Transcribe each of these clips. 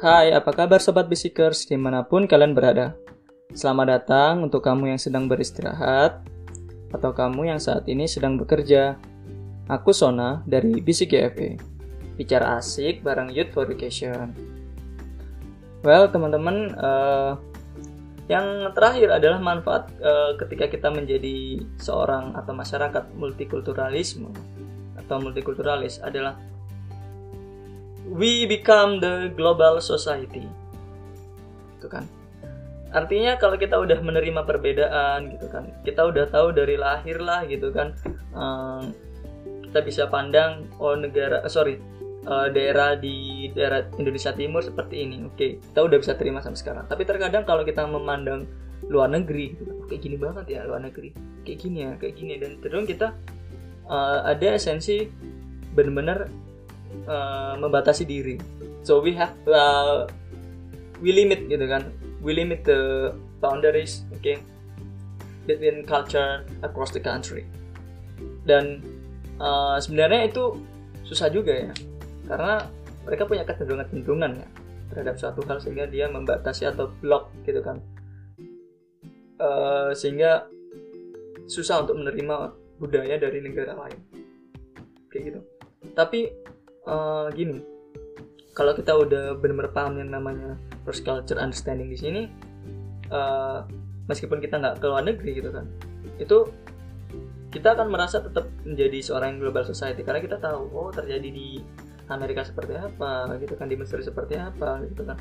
Hai, apa kabar Sobat Bisikers di mana pun kalian berada? Selamat datang untuk kamu yang sedang beristirahat atau kamu yang saat ini sedang bekerja. Aku Sona dari Bisik GFE. Bicara asik bareng Youth for Education. Well, teman-teman, uh, yang terakhir adalah manfaat uh, ketika kita menjadi seorang atau masyarakat multikulturalisme atau multikulturalis adalah we become the global society. Itu kan. Artinya kalau kita udah menerima perbedaan gitu kan, kita udah tahu dari lahir lah gitu kan, um, kita bisa pandang oh negara, uh, sorry, uh, daerah di daerah Indonesia Timur seperti ini, oke, okay, kita udah bisa terima sampai sekarang. Tapi terkadang kalau kita memandang luar negeri, gitu, kayak gini banget ya luar negeri, kayak gini ya, kayak gini dan terus kita uh, ada esensi benar-benar uh, membatasi diri. So we have uh, we limit gitu kan. We limit the boundaries okay between culture across the country. Dan uh, sebenarnya itu susah juga ya. Karena mereka punya kecenderungan-kecenderungan ya terhadap suatu hal sehingga dia membatasi atau block gitu kan. Uh, sehingga susah untuk menerima budaya dari negara lain. Kayak gitu. Tapi uh, gini. Kalau kita udah benar-benar paham yang namanya cross culture understanding di sini uh, meskipun kita nggak ke luar negeri gitu kan itu kita akan merasa tetap menjadi seorang global society karena kita tahu oh terjadi di Amerika seperti apa gitu kan di Mesir seperti apa gitu kan.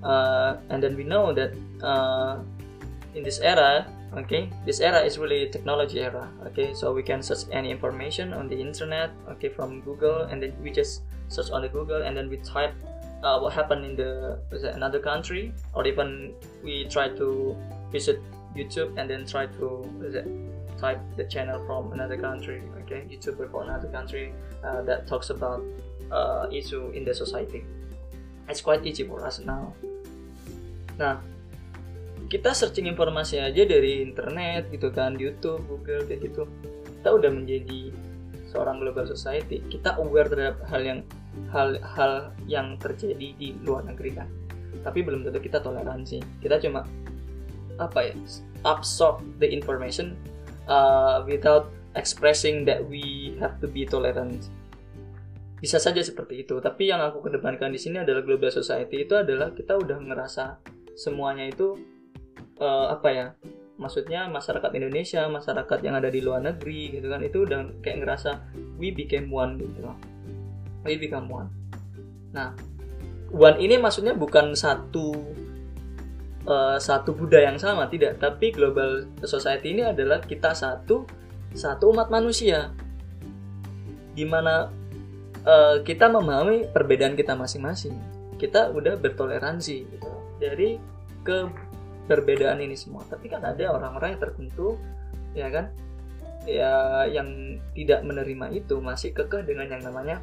Uh, and then we know that uh, in this era okay this era is really technology era okay? So we can search any information on the internet okay from google and then we just search on the google and then we type uh, what happened in the another country? Or even we try to visit youtube and then try to type the channel from another country okay? Youtuber from another country uh, that talks about uh, issue in the society. It's quite easy for us now. Nah kita searching informasi aja dari internet gitu kan YouTube Google kayak gitu. Kita udah menjadi seorang global society kita aware terhadap hal yang hal-hal yang terjadi di luar negeri kan. Tapi belum tentu kita toleransi. Kita cuma apa ya absorb the information uh, without expressing that we have to be tolerant. Bisa saja seperti itu tapi yang aku kedepankan di sini adalah global society itu adalah kita udah ngerasa semuanya itu uh, apa ya maksudnya masyarakat Indonesia masyarakat yang ada di luar negeri gitu kan itu udah kayak ngerasa we became one gitu loh. We become one. Nah one ini maksudnya bukan satu uh, satu budaya yang sama tidak. Tapi global society ini adalah kita satu satu umat manusia. Di mana uh, kita memahami perbedaan kita masing-masing. Kita udah bertoleransi gitu. Dari ke perbedaan ini semua. Tapi kan ada orang-orang yang tertentu ya kan? Ya yang tidak menerima itu masih kekeh dengan yang namanya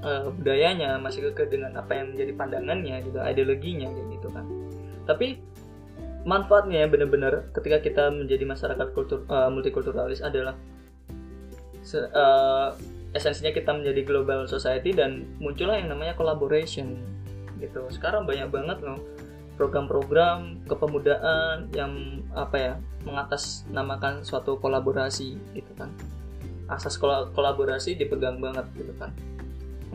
uh, budayanya masih kekeh dengan apa yang menjadi pandangannya gitu ideologinya gitu kan. Tapi manfaatnya ya benar-benar ketika kita menjadi masyarakat kultur uh, multikulturalis adalah uh, esensinya kita menjadi global society dan muncullah yang namanya collaboration gitu. Sekarang banyak banget loh program-program kepemudaan yang apa ya mengatasnamakan suatu kolaborasi gitu kan. Asas kolaborasi dipegang banget gitu kan.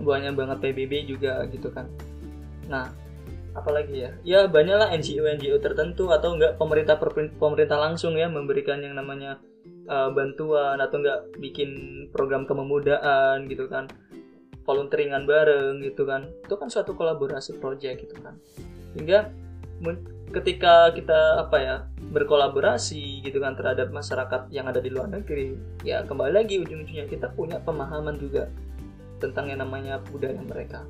Banyak banget PBB juga gitu kan. Nah apalagi ya? Ya banyaklah NGO NGO tertentu atau enggak pemerintah pemerintah langsung ya memberikan yang namanya uh, bantuan atau enggak bikin program kepemudaan gitu kan. Volunteeringan bareng gitu kan. Itu kan suatu kolaborasi project gitu kan. Hingga ketika kita apa ya berkolaborasi gitu kan terhadap masyarakat yang ada di luar negeri ya kembali lagi ujung-ujungnya kita punya pemahaman juga tentang yang namanya budaya mereka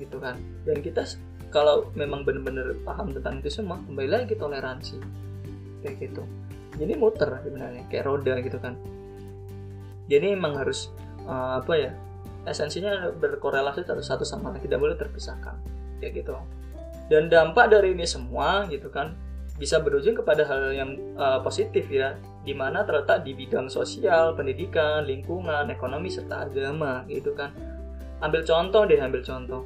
gitu kan. Dan kita kalau memang benar-benar paham tentang itu semua kembali lagi toleransi kayak gitu. Jadi muter sebenarnya kayak roda gitu kan. Jadi emang harus uh, apa ya esensinya berkorelasi satu sama lain tidak boleh terpisahkan kayak gitu dan dampak dari ini semua gitu kan bisa berujung kepada hal yang uh, positif ya di mana terletak di bidang sosial, pendidikan, lingkungan, ekonomi serta agama gitu kan. Ambil contoh deh, ambil contoh.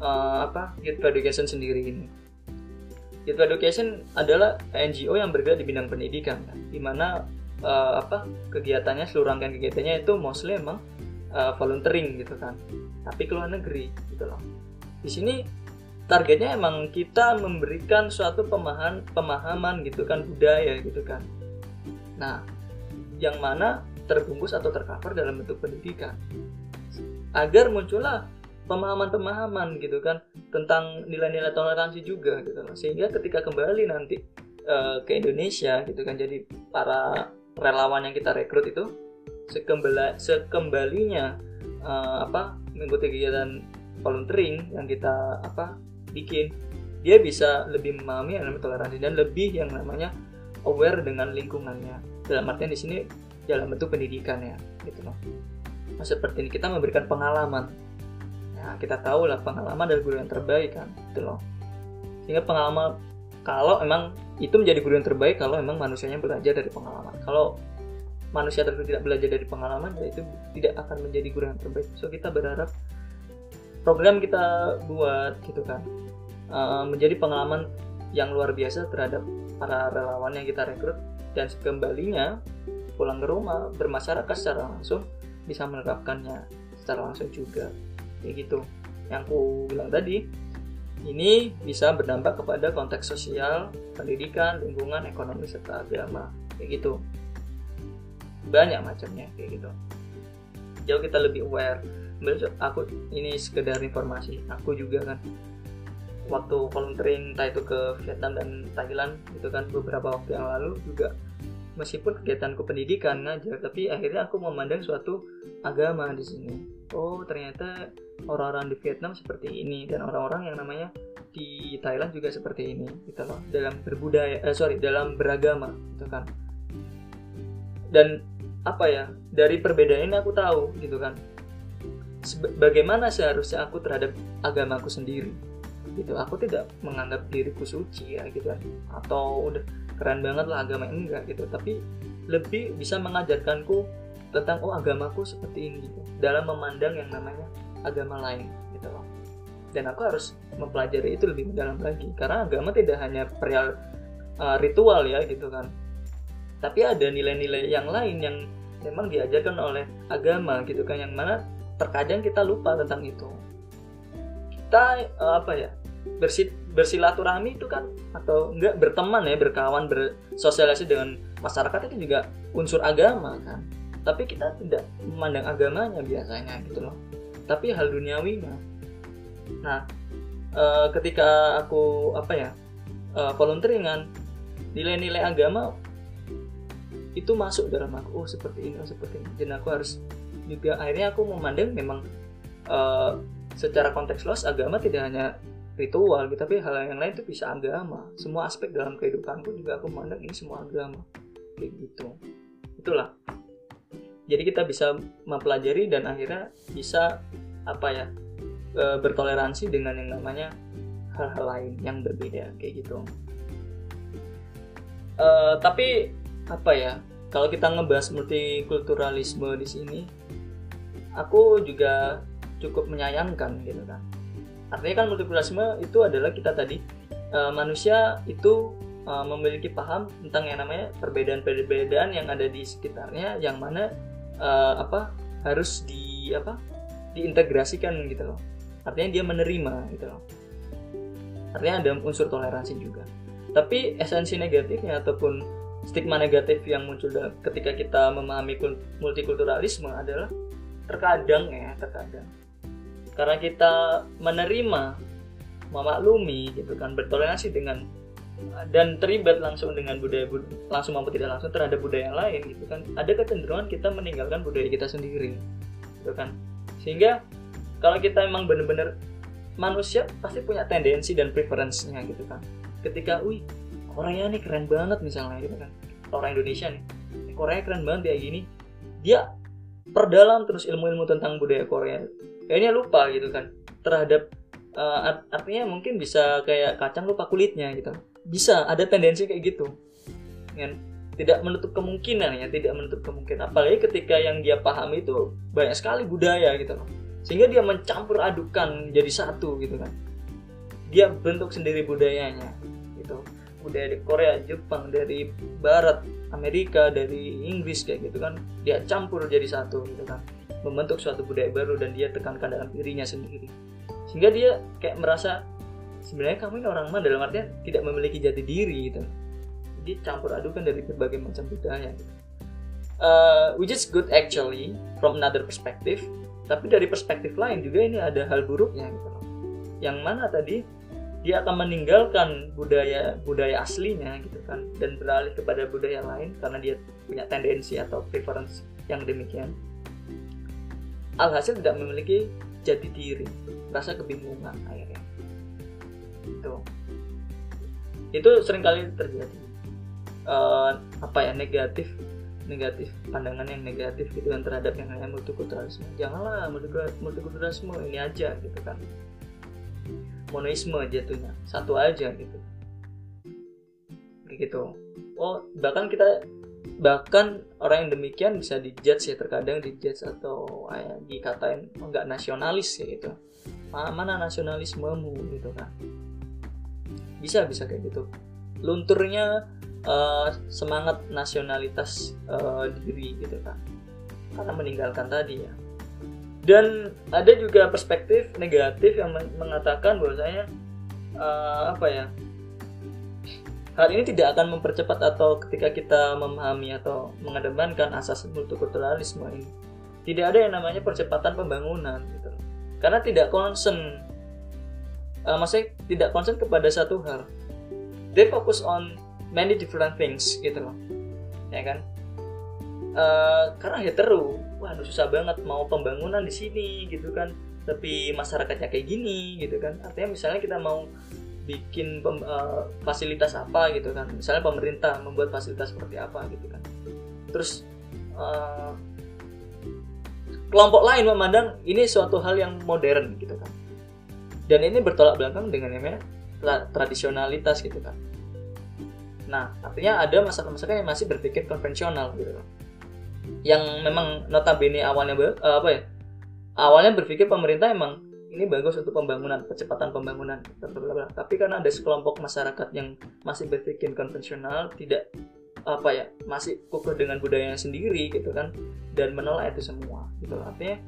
uh, apa Youth Education sendiri ini Youth Education adalah NGO yang bergerak di bidang pendidikan kan? di mana uh, apa kegiatannya seluruh rangkaian kegiatannya itu mostly emang uh, volunteering gitu kan tapi ke luar negeri gitu loh di sini targetnya emang kita memberikan suatu pemahaman pemahaman gitu kan budaya gitu kan. Nah yang mana terbungkus atau tercover dalam bentuk pendidikan. Agar muncullah pemahaman-pemahaman gitu kan tentang nilai-nilai toleransi juga gitu. Loh sehingga ketika kembali nanti uh, ke Indonesia gitu kan jadi para relawan yang kita rekrut itu sekembali sekembalinya uh, apa mengikuti kegiatan volunteering yang kita apa bikin. Dia bisa lebih memahami yang namanya toleransi dan lebih yang namanya aware dengan lingkungannya. Dalam artian di sini dalam bentuk pendidikan ya gitu loh. Nah, seperti ini kita memberikan pengalaman. Ya kita tahu lah pengalaman dari guru yang terbaik kan gitu loh. Sehingga pengalaman kalau memang itu menjadi guru yang terbaik kalau memang manusianya belajar dari pengalaman. Kalau manusia tersebut tidak belajar dari pengalaman ya itu tidak akan menjadi guru yang terbaik. So kita berharap program kita buat gitu kan uh, menjadi pengalaman yang luar biasa terhadap para relawan yang kita rekrut. Dan kembalinya pulang ke rumah bermasyarakat secara langsung bisa menerapkannya secara langsung juga. Kayak gitu. Yang aku bilang tadi ini bisa berdampak kepada konteks sosial, pendidikan, lingkungan, ekonomi, serta agama. Kayak gitu. Banyak macamnya kayak gitu. Jauh kita lebih aware. Aku ini sekedar informasi. Aku juga kan waktu volunteering entah itu ke Vietnam dan Thailand itu kan beberapa waktu yang lalu juga. Meskipun kegiatanku pendidikan ngajar tapi akhirnya aku memandang suatu agama di sini. Oh ternyata orang-orang di Vietnam seperti ini dan orang-orang yang namanya di Thailand juga seperti ini gitu loh. Dalam berbudaya eh, sorry dalam beragama gitu kan. Dan apa ya dari perbedaan ini aku tahu gitu kan. Bagaimana seharusnya aku terhadap agamaku sendiri gitu. Aku tidak menganggap diriku suci ya gitu atau udah keren banget lah agama ini enggak gitu. Tapi lebih bisa mengajarkanku tentang oh agamaku seperti ini gitu. Dalam memandang yang namanya agama lain gitu loh. Dan aku harus mempelajari itu lebih mendalam lagi. Karena agama tidak hanya perihal uh, ritual ya gitu kan. Tapi ada nilai-nilai yang lain yang memang diajarkan oleh agama gitu kan. Yang mana terkadang kita lupa tentang itu. Kita uh, apa ya bersit bersilaturahmi itu kan? Atau enggak berteman ya berkawan bersosialisasi dengan masyarakat itu juga unsur agama kan? Tapi kita tidak memandang agamanya biasanya gitu loh. Tapi hal duniawinya. Nah e, ketika aku apa ya e, volunteeringan nilai-nilai agama itu masuk dalam aku oh seperti ini oh seperti ini. Dan aku harus juga akhirnya aku memandang memang uh, secara konteks luas agama tidak hanya ritual gitu tapi hal yang lain itu bisa agama. Semua aspek dalam kehidupanku juga aku memandang ini semua agama. Kayak gitu. Itulah. Jadi kita bisa mempelajari dan akhirnya bisa apa ya e, bertoleransi dengan yang namanya hal-hal lain yang berbeda kayak gitu. E, tapi apa ya kalau kita ngebahas multikulturalisme di sini aku juga cukup menyayangkan gitu kan. Artinya kan multikulturalisme itu adalah kita tadi uh, manusia itu uh, memiliki paham tentang yang namanya perbedaan-perbedaan yang ada di sekitarnya yang mana uh, apa harus di apa diintegrasikan gitu loh. Artinya dia menerima gitu loh. Artinya ada unsur toleransi juga. Tapi esensi negatifnya ataupun stigma negatif yang muncul ketika kita memahami multikulturalisme adalah terkadang ya terkadang karena kita menerima memaklumi gitu kan bertoleransi dengan dan terlibat langsung dengan budaya langsung maupun tidak langsung terhadap budaya yang lain gitu kan. Ada kecenderungan kita meninggalkan budaya kita sendiri gitu kan. Sehingga kalau kita memang benar-benar manusia pasti punya tendensi dan preferensinya gitu kan. Ketika wih Korea nih keren banget misalnya gitu kan. Orang Indonesia nih Korea keren banget kayak gini. Dia perdalam terus ilmu-ilmu tentang budaya Korea kayaknya lupa gitu kan. Terhadap uh, artinya mungkin bisa kayak kacang lupa kulitnya gitu. Bisa ada tendensi kayak gitu. Kan? Tidak menutup kemungkinan ya tidak menutup kemungkinan. Apalagi ketika yang dia pahami itu banyak sekali budaya gitu loh. Sehingga dia mencampur adukan jadi satu gitu kan. Dia bentuk sendiri budayanya gitu. Budaya di Korea Jepang dari Barat Amerika dari Inggris kayak gitu kan. Dia campur jadi satu gitu kan membentuk suatu budaya baru dan dia tekankan dalam dirinya sendiri. Sehingga dia kayak merasa sebenarnya kamu ini orang mana dalam artian tidak memiliki jati diri gitu. Jadi campur adukan dari berbagai macam budaya gitu. uh, which is good actually from another perspective. Tapi dari perspektif lain juga ini ada hal buruknya gitu. Yang mana tadi dia akan meninggalkan budaya budaya aslinya gitu kan. Dan beralih kepada budaya lain karena dia punya tendensi atau preference yang demikian alhasil tidak memiliki jati diri rasa kebingungan akhirnya. Itu itu sering kali terjadi. Uh, apa ya negatif negatif pandangan yang negatif gitu kan terhadap yang namanya multikulturalisme. Janganlah multikulturalisme ini aja gitu kan. Monoisme jatuhnya satu aja gitu. Gitu. Oh bahkan kita bahkan orang yang demikian bisa dijudge ya terkadang dijudge atau ya, dikatain oh, nggak nasionalis ya gitu. Mana nasionalismemu gitu kan. Bisa bisa kayak gitu. Lunturnya uh, semangat nasionalitas uh, diri gitu kan. Karena meninggalkan tadi ya. Dan ada juga perspektif negatif yang mengatakan bahwasanya uh, apa ya hal ini tidak akan mempercepat atau ketika kita memahami atau mengedepankan asas multikulturalisme ini tidak ada yang namanya percepatan pembangunan gitu. Karena tidak concern uh, maksudnya tidak concern kepada satu hal. They focus on many different things gitu loh. Ya kan? Uh, karena hetero waduh susah banget mau pembangunan di sini gitu kan. Tapi masyarakatnya kayak gini gitu kan. Artinya misalnya kita mau bikin pem, uh, fasilitas apa gitu kan. Misalnya pemerintah membuat fasilitas seperti apa gitu kan. Terus uh, kelompok lain memandang ini suatu hal yang modern gitu kan. Dan ini bertolak belakang dengan namanya tradisionalitas gitu kan. Nah artinya ada masyarakat-masyarakat yang masih berpikir konvensional gitu kan. Yang memang notabene awalnya uh, apa ya awalnya berpikir pemerintah emang ini bagus untuk pembangunan percepatan pembangunan tapi karena ada sekelompok masyarakat yang masih berpikir konvensional tidak apa ya masih kukuh dengan budayanya sendiri gitu kan dan menolak itu semua gitu artinya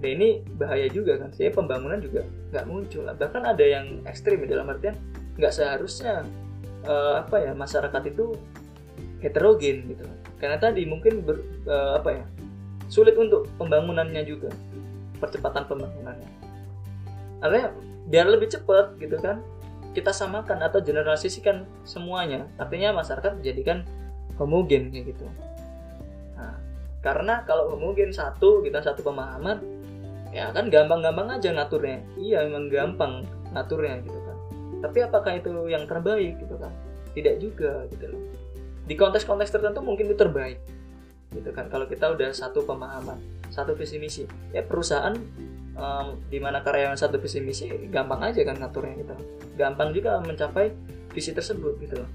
dan ini bahaya juga kan saya pembangunan juga nggak muncul bahkan ada yang ekstrim dalam artian nggak seharusnya uh, apa ya masyarakat itu heterogen gitu karena tadi mungkin ber, uh, apa ya sulit untuk pembangunannya juga percepatan pembangunannya artinya biar lebih cepat gitu kan kita samakan atau generalisasikan semuanya. Artinya masyarakat dijadikan homogen kayak gitu. Nah, karena kalau homogen satu kita satu pemahaman ya kan gampang-gampang aja ngaturnya. Iya memang gampang ngaturnya gitu kan. Tapi apakah itu yang terbaik gitu kan? Tidak juga gitu loh. Di konteks-konteks tertentu mungkin itu terbaik gitu kan. Kalau kita udah satu pemahaman satu visi misi ya perusahaan um, di mana karyawan satu visi misi gampang aja kan ngaturnya gitu. Gampang juga mencapai visi tersebut gitu loh.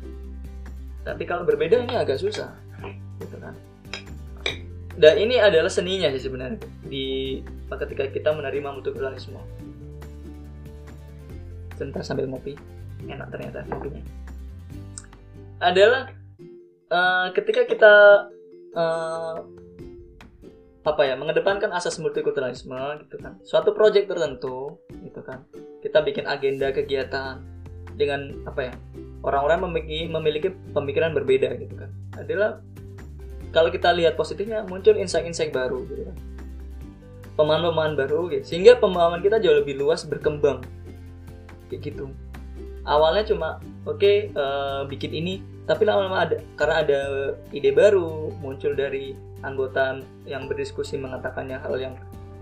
Tapi kalau berbeda ini agak susah gitu kan. Dan ini adalah seninya sih sebenarnya di ketika kita menerima multikulturalisme sebentar sambil ngopi enak ternyata kopinya adalah uh, ketika kita uh, apa ya mengedepankan asas multikulturalisme gitu kan. Suatu proyek tertentu gitu kan. Kita bikin agenda kegiatan dengan apa ya orang-orang memiliki memiliki pemikiran berbeda gitu kan. Adalah kalau kita lihat positifnya muncul insight-insight baru gitu kan. Pemahaman-pemahaman baru gitu. sehingga pemahaman kita jauh lebih luas berkembang. Kayak gitu. Awalnya cuma oke okay, uh, eh, bikin ini tapi lama-lama ada karena ada ide baru muncul dari anggota yang berdiskusi mengatakannya hal yang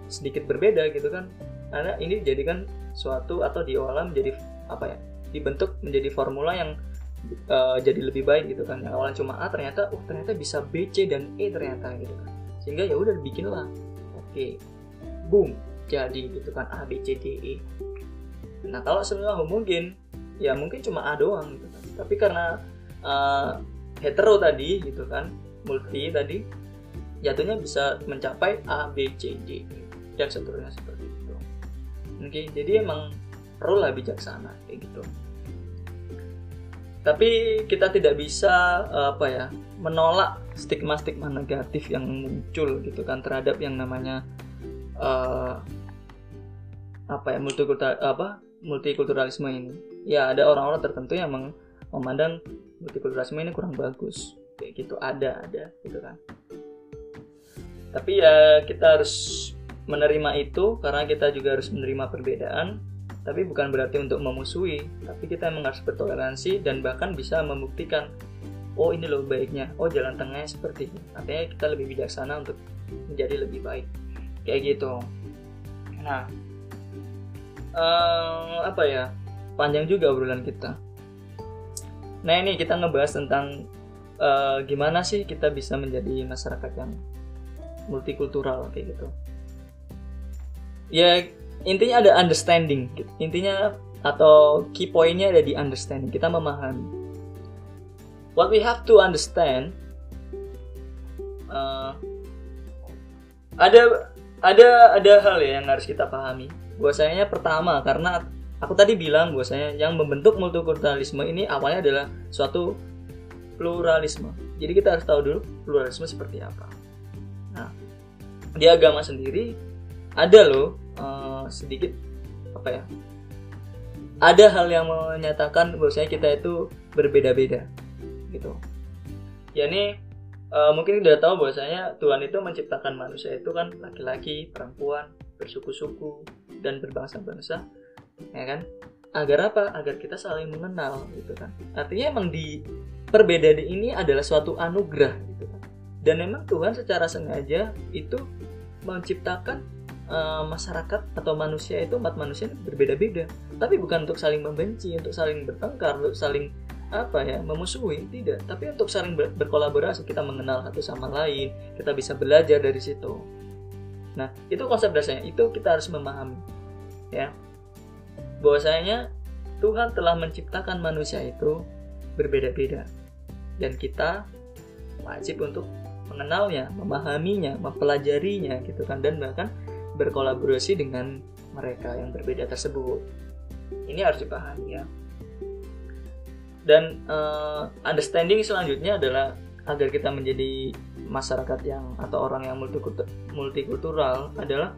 sedikit berbeda gitu kan. Karena ini dijadikan suatu atau diolah menjadi apa ya dibentuk menjadi formula yang uh, jadi lebih baik gitu kan. Yang awalnya cuma A ternyata oh ternyata bisa B C dan E ternyata gitu kan. Sehingga ya udah bikinlah oke. Boom. Jadi gitu kan A B C D E. Nah kalau semua mungkin ya mungkin cuma A doang gitu kan. Tapi karena uh, hetero tadi gitu kan multi tadi jatuhnya bisa mencapai A B C D dan seterusnya seperti itu. Oke jadi emang perlu lah bijaksana kayak gitu. Tapi kita tidak bisa apa ya menolak stigma-stigma negatif yang muncul gitu kan terhadap yang namanya uh, apa ya multikultural apa multikulturalisme ini. Ya ada orang-orang tertentu yang memandang multikulturalisme ini kurang bagus. Kayak gitu ada ada gitu kan tapi ya kita harus menerima itu karena kita juga harus menerima perbedaan. Tapi bukan berarti untuk memusuhi. Tapi kita memang harus bertoleransi dan bahkan bisa membuktikan oh ini loh baiknya. Oh jalan tengahnya seperti ini. Artinya kita lebih bijaksana untuk menjadi lebih baik. Kayak gitu. Nah uh, apa ya? Panjang juga obrolan kita. Nah ini kita ngebahas tentang uh, gimana sih kita bisa menjadi masyarakat yang multikultural kayak gitu. Ya intinya ada understanding. Intinya atau key pointnya ada di understanding. Kita memahami. What we have to understand uh, ada ada ada hal ya yang harus kita pahami. Bahwasanya pertama karena aku tadi bilang bahwasanya yang membentuk multikulturalisme ini awalnya adalah suatu pluralisme. Jadi kita harus tahu dulu pluralisme seperti apa di agama sendiri ada loh uh, sedikit apa ya ada hal yang menyatakan bahwasanya kita itu berbeda-beda gitu. Ya ini uh, mungkin udah tahu bahwasanya Tuhan itu menciptakan manusia itu kan laki-laki perempuan bersuku-suku dan berbangsa-bangsa ya kan? Agar apa? Agar kita saling mengenal gitu kan? Artinya emang di perbedaan ini adalah suatu anugerah gitu kan dan memang Tuhan secara sengaja itu menciptakan uh, masyarakat atau manusia itu umat manusia berbeda-beda. Tapi bukan untuk saling membenci untuk saling bertengkar untuk saling apa ya memusuhi tidak. Tapi untuk saling ber berkolaborasi kita mengenal satu sama lain kita bisa belajar dari situ. Nah itu konsep dasarnya. Itu kita harus memahami ya. Bahwasanya Tuhan telah menciptakan manusia itu berbeda-beda. Dan kita wajib untuk mengenalnya, memahaminya, mempelajarinya gitu kan dan bahkan berkolaborasi dengan mereka yang berbeda tersebut. Ini harus dipahami ya. Dan uh, understanding selanjutnya adalah agar kita menjadi masyarakat yang atau orang yang multikultural adalah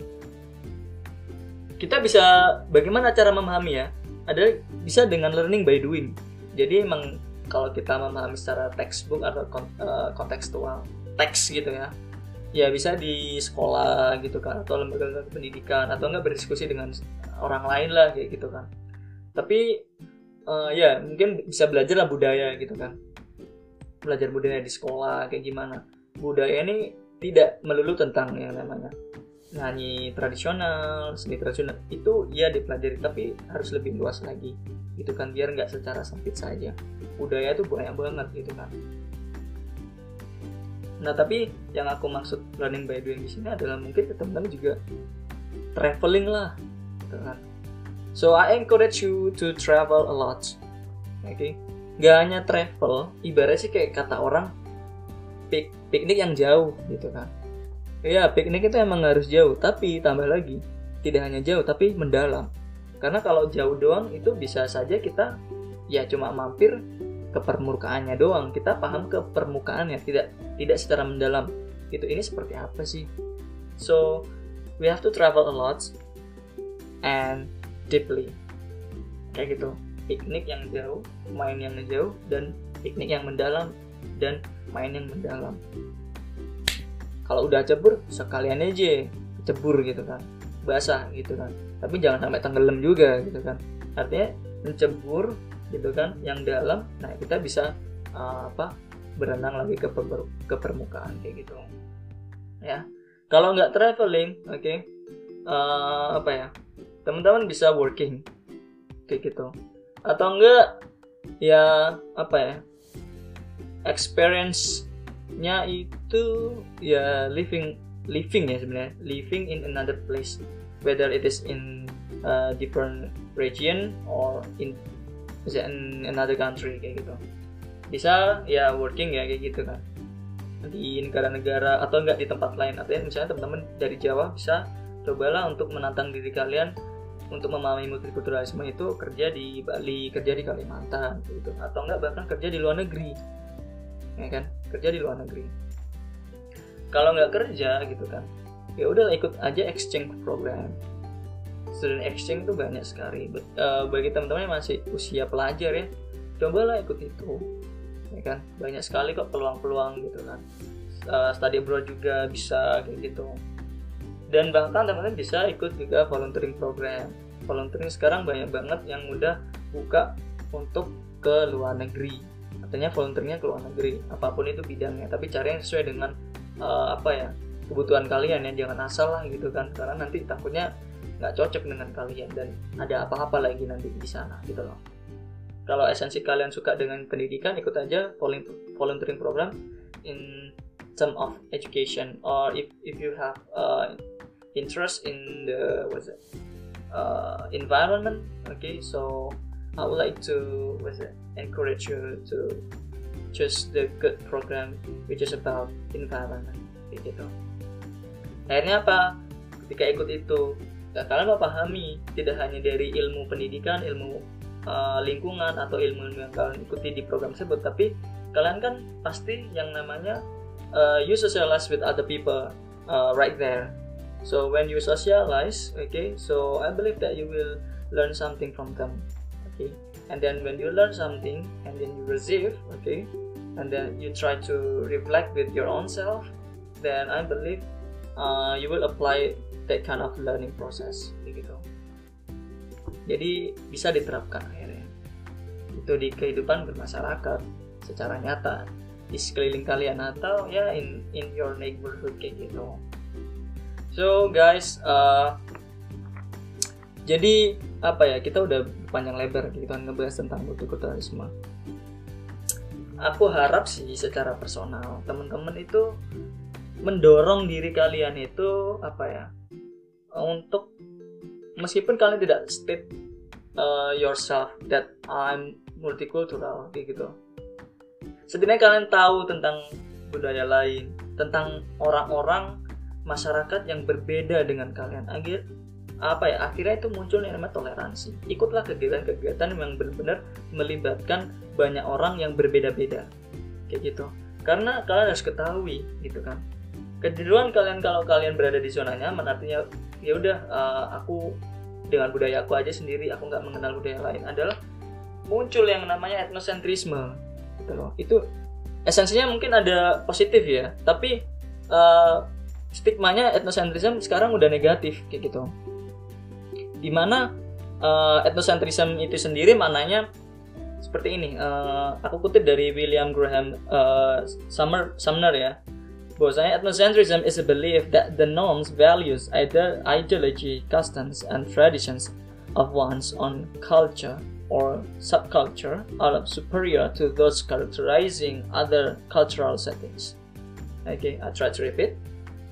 kita bisa bagaimana cara memahami ya adalah bisa dengan learning by doing jadi emang kalau kita memahami secara textbook atau uh, kontekstual teks gitu ya. Ya bisa di sekolah gitu kan atau lembaga pendidikan atau enggak berdiskusi dengan orang lain lah kayak gitu kan. Tapi uh, ya mungkin bisa belajar lah budaya gitu kan. Belajar budaya di sekolah kayak gimana. Budaya ini tidak melulu tentang yang namanya nyanyi tradisional seni tradisional. Itu ya dipelajari tapi harus lebih luas lagi. Gitu kan biar nggak secara sempit saja. Budaya itu banyak banget gitu kan Nah tapi yang aku maksud learning by doing di sini adalah mungkin teman-teman juga traveling lah, gitu kan. So I encourage you to travel a lot. Oke, okay? gak hanya travel, ibaratnya sih kayak kata orang pik piknik yang jauh gitu kan. Ya piknik itu emang harus jauh, tapi tambah lagi tidak hanya jauh tapi mendalam. Karena kalau jauh doang itu bisa saja kita ya cuma mampir ke permukaannya doang. Kita paham ke permukaannya tidak tidak secara mendalam. Itu ini seperti apa sih? So we have to travel a lot and deeply. Kayak gitu. Piknik yang jauh main yang jauh dan piknik yang mendalam dan main yang mendalam. Kalau udah cebur sekalian aja cebur gitu kan. Basah gitu kan. Tapi jangan sampai tenggelam juga gitu kan. Artinya mencebur gitu kan yang dalam nah kita bisa uh, apa berenang lagi ke per ke permukaan kayak gitu. Ya kalau nggak traveling oke okay, uh, apa ya teman-teman bisa working kayak gitu. Atau enggak ya apa ya experience-nya itu ya living living ya sebenarnya living in another place whether it is in a different region or in bisa in another country kayak gitu bisa ya working ya kayak gitu kan di negara-negara atau enggak di tempat lain artinya misalnya teman-teman dari Jawa bisa cobalah untuk menantang diri kalian untuk memahami multikulturalisme itu kerja di Bali, kerja di Kalimantan, gitu. atau enggak bahkan kerja di luar negeri, ya kan? Kerja di luar negeri. Kalau nggak kerja gitu kan, ya udah ikut aja exchange program. Student exchange itu banyak sekali. Uh, bagi teman-teman yang masih usia pelajar ya, cobalah ikut itu, ya kan? Banyak sekali kok peluang-peluang gitu kan. Uh, study abroad juga bisa kayak gitu dan bahkan teman-teman bisa ikut juga volunteering program volunteering sekarang banyak banget yang mudah buka untuk ke luar negeri artinya volunteeringnya ke luar negeri apa pun itu bidangnya tapi cari yang sesuai dengan uh, apa ya kebutuhan kalian ya jangan asal lah gitu kan karena nanti takutnya nggak cocok dengan kalian dan ada apa-apa lagi nanti di sana gitu loh. Kalau esensi kalian suka dengan pendidikan ikut aja volunteering program in term of education or if if you have uh, interest in the what's it uh, environment okay so I would like to what's it encourage you to choose the good program which is about environment gitu. Akhirnya apa? Ketika ikut itu ya, kalian memahami tidak hanya dari ilmu pendidikan ilmu uh, lingkungan atau ilmu yang kalian ikuti di program tersebut tapi kalian kan pasti yang namanya uh, you socialize with other people uh, right there. So when you socialize okay so i believe that you will learn something from them okay? And then when you learn something and then you receive okay and then you try to reflect with your own self then i believe uh, you will apply that kind of learning process gitu jadi bisa diterapkan akhirnya. Itu di kehidupan bermasyarakat secara nyata. Di sekeliling kalian atau ya in in your neighborhood kayak gitu. So guys, uh, jadi apa ya kita udah panjang lebar gitu kan ngebahas tentang multikulturalisme. Aku harap sih secara personal teman-teman itu mendorong diri kalian itu apa ya untuk meskipun kalian tidak state uh, yourself that I'm multicultural gitu. Setidaknya kalian tahu tentang budaya lain, tentang orang-orang masyarakat yang berbeda dengan kalian. Akhir apa ya akhirnya itu muncul yang namanya toleransi. Ikutlah kegiatan-kegiatan yang benar-benar melibatkan banyak orang yang berbeda-beda. Kayak gitu. Karena kalian harus ketahui gitu kan keduluan kalian kalau kalian berada di zona nyaman artinya ya udah uh, aku dengan budaya aku aja sendiri aku nggak mengenal budaya lain adalah muncul yang namanya etnosentrisme gitu loh. Itu esensinya mungkin ada positif ya tapi uh, stigmanya etnosentrism sekarang udah negatif kayak gitu. Di mana uh, eh, etnosentrism itu sendiri maknanya seperti ini uh, aku kutip dari William Graham uh, Sumner, Sumner ya ethnocentrism is a belief that the norms, values, ideology, customs, and traditions of one's own culture or subculture are superior to those characterizing other cultural settings. Okay, I try to repeat.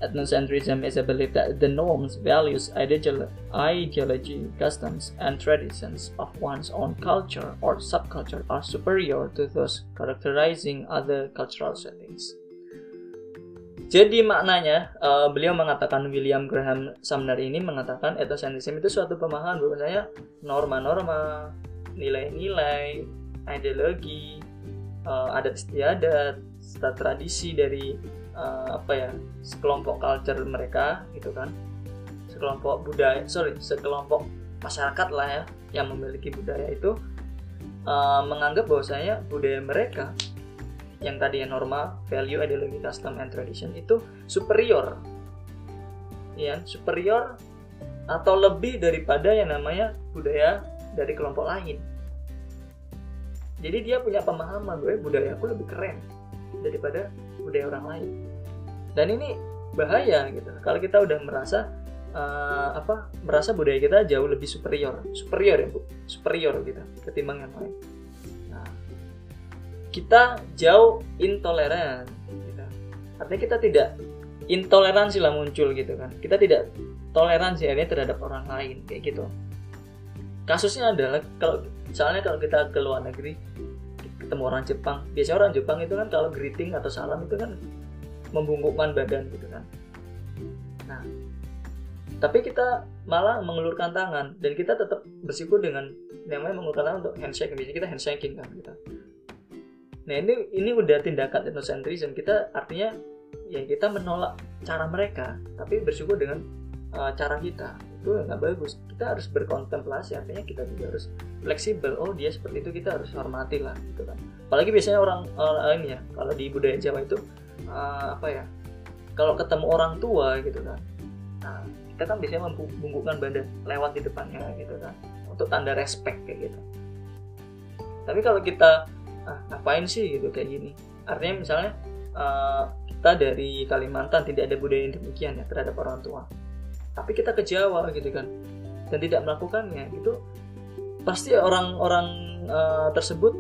Ethnocentrism is a belief that the norms, values, ideology, customs, and traditions of one's own culture or subculture are superior to those characterizing other cultural settings. Jadi maknanya, uh, beliau mengatakan William Graham Sumner ini mengatakan ethnocentrism itu suatu pemahaman bahwasanya norma-norma, nilai-nilai, ideologi, uh, adat istiadat, tradisi dari uh, apa ya sekelompok culture mereka gitu kan. Sekelompok budaya sorry sekelompok masyarakat lah ya yang memiliki budaya itu uh, menganggap bahwasanya budaya mereka yang tadi yang normal value ideologi custom and tradition itu superior. Ya superior atau lebih daripada yang namanya budaya dari kelompok lain. Jadi dia punya pemahaman gue budaya aku lebih keren daripada budaya orang lain. Dan ini bahaya gitu. Kalau kita udah merasa uh, apa merasa budaya kita jauh lebih superior. Superior ya bu. Superior gitu ketimbang yang lain kita jauh intoleran gitu. artinya kita tidak intoleransi lah muncul gitu kan. Kita tidak toleransi akhirnya terhadap orang lain kayak gitu. Kasusnya adalah kalau misalnya kalau kita ke luar negeri ketemu orang Jepang biasanya orang Jepang itu kan kalau greeting atau salam itu kan membungkukkan badan gitu kan. Nah tapi kita malah mengulurkan tangan dan kita tetap bersyukur dengan namanya mengulurkan tangan untuk handshake biasanya kita handshaking kan kita nah ini ini udah tindakan ethnocentrism kita artinya ya kita menolak cara mereka tapi bersyukur dengan uh, cara kita. Itu nggak bagus. Kita harus berkontemplasi artinya kita juga harus fleksibel. Oh dia seperti itu kita harus hormati lah gitu kan. Apalagi biasanya orang uh, ya kalau di budaya Jawa itu uh, apa ya kalau ketemu orang tua gitu kan. Nah, kita kan biasanya membungkukkan badan lewat di depannya gitu kan. Untuk tanda respect kayak gitu. Tapi kalau kita ah, ngapain sih gitu kayak gini. Artinya misalnya uh, kita dari Kalimantan tidak ada budaya yang demikian ya terhadap orang tua. Tapi kita ke Jawa gitu kan dan tidak melakukannya itu pasti orang-orang uh, tersebut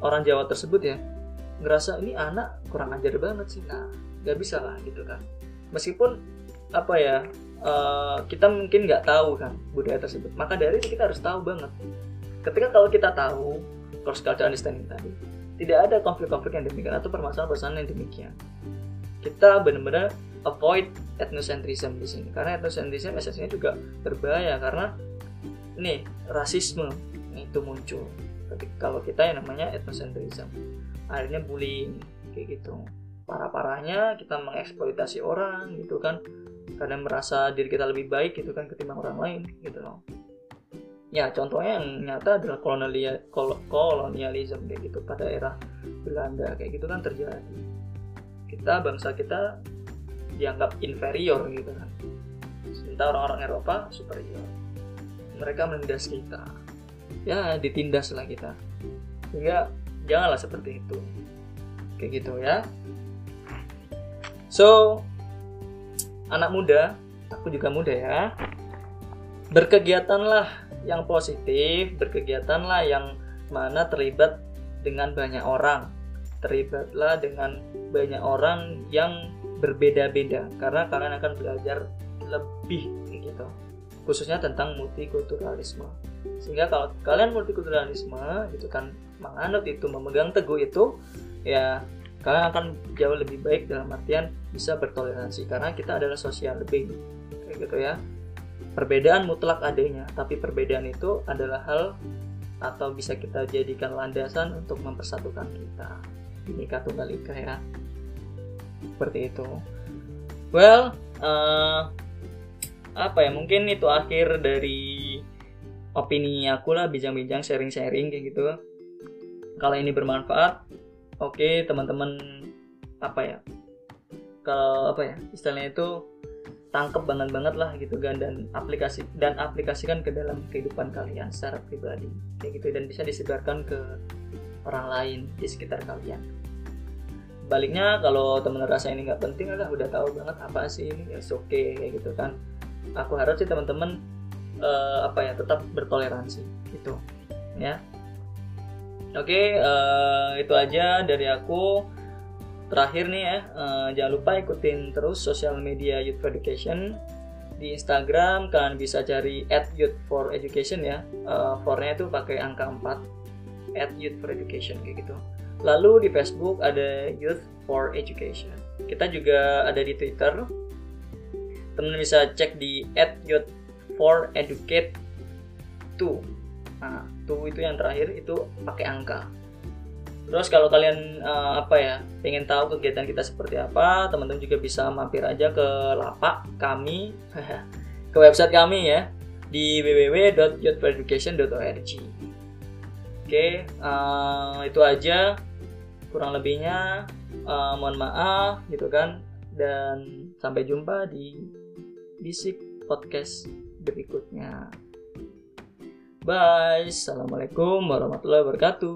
orang Jawa tersebut ya ngerasa ini anak kurang ajar banget sih. Nah nggak bisa lah gitu kan. Meskipun apa ya uh, kita mungkin nggak tahu kan budaya tersebut. Maka dari itu kita harus tahu banget. Ketika kalau kita tahu cross cultural understanding tadi tidak ada konflik-konflik yang demikian atau permasalahan-permasalahan yang demikian. Kita benar-benar avoid ethnocentrism di sini karena ethnocentrism esensinya juga berbahaya karena nih rasisme itu muncul. Ketika kalau kita yang namanya ethnocentrism akhirnya bullying kayak gitu. Parah-parahnya kita mengeksploitasi orang gitu kan. Karena merasa diri kita lebih baik gitu kan ketimbang orang lain gitu loh ya contohnya yang nyata adalah kolonial kolonialisme kayak gitu. Pada era Belanda kayak gitu kan terjadi. Kita bangsa kita dianggap inferior gitu kan. Sementara orang-orang Eropa superior. Mereka menindas kita. Ya ditindas lah kita. Sehingga janganlah seperti itu. Kayak gitu ya. So anak muda aku juga muda ya. Berkegiatanlah yang positif berkegiatanlah yang mana terlibat dengan banyak orang. Terlibatlah dengan banyak orang yang berbeda-beda karena kalian akan belajar lebih gitu. Khususnya tentang multikulturalisme. Sehingga kalau kalian multikulturalisme gitu kan menganut itu memegang teguh itu ya kalian akan jauh lebih baik dalam artian bisa bertoleransi karena kita adalah sosial lebih kayak gitu ya perbedaan mutlak adanya tapi perbedaan itu adalah hal atau bisa kita jadikan landasan untuk mempersatukan kita. Binika Tunggal Ika ya. Seperti itu. Well uh, apa ya mungkin itu akhir dari opini aku lah bincang-bincang sharing-sharing kayak gitu. Kalau ini bermanfaat oke okay, teman-teman apa ya kalau apa ya istilahnya itu tangkep banget banget lah gitu kan dan aplikasi dan aplikasikan ke dalam kehidupan kalian secara pribadi kayak gitu dan bisa disebarkan ke orang lain di sekitar kalian. Baliknya kalau teman rasa ini nggak penting lah udah tahu banget apa sih ini ya oke okay, kayak gitu kan. Aku harap sih teman-teman uh, apa ya tetap bertoleransi gitu ya. Oke okay, uh, eh, itu aja dari aku terakhir nih ya uh, jangan lupa ikutin terus sosial media Youth for Education di Instagram kalian bisa cari at Youth for Education ya uh, for-nya itu pakai angka 4 at Youth for Education kayak gitu Lalu di Facebook ada Youth for Education. Kita juga ada di Twitter. Teman bisa cek di @youth for educate 2. Nah, tuh itu yang terakhir itu pakai angka. Terus kalau kalian uh, apa ya, pengen tahu kegiatan kita seperti apa, teman-teman juga bisa mampir aja ke lapak kami, ke website kami ya di www.youthforeducation.org. Oke, uh, itu aja kurang lebihnya uh, mohon maaf gitu kan dan sampai jumpa di bisik podcast berikutnya bye assalamualaikum warahmatullahi wabarakatuh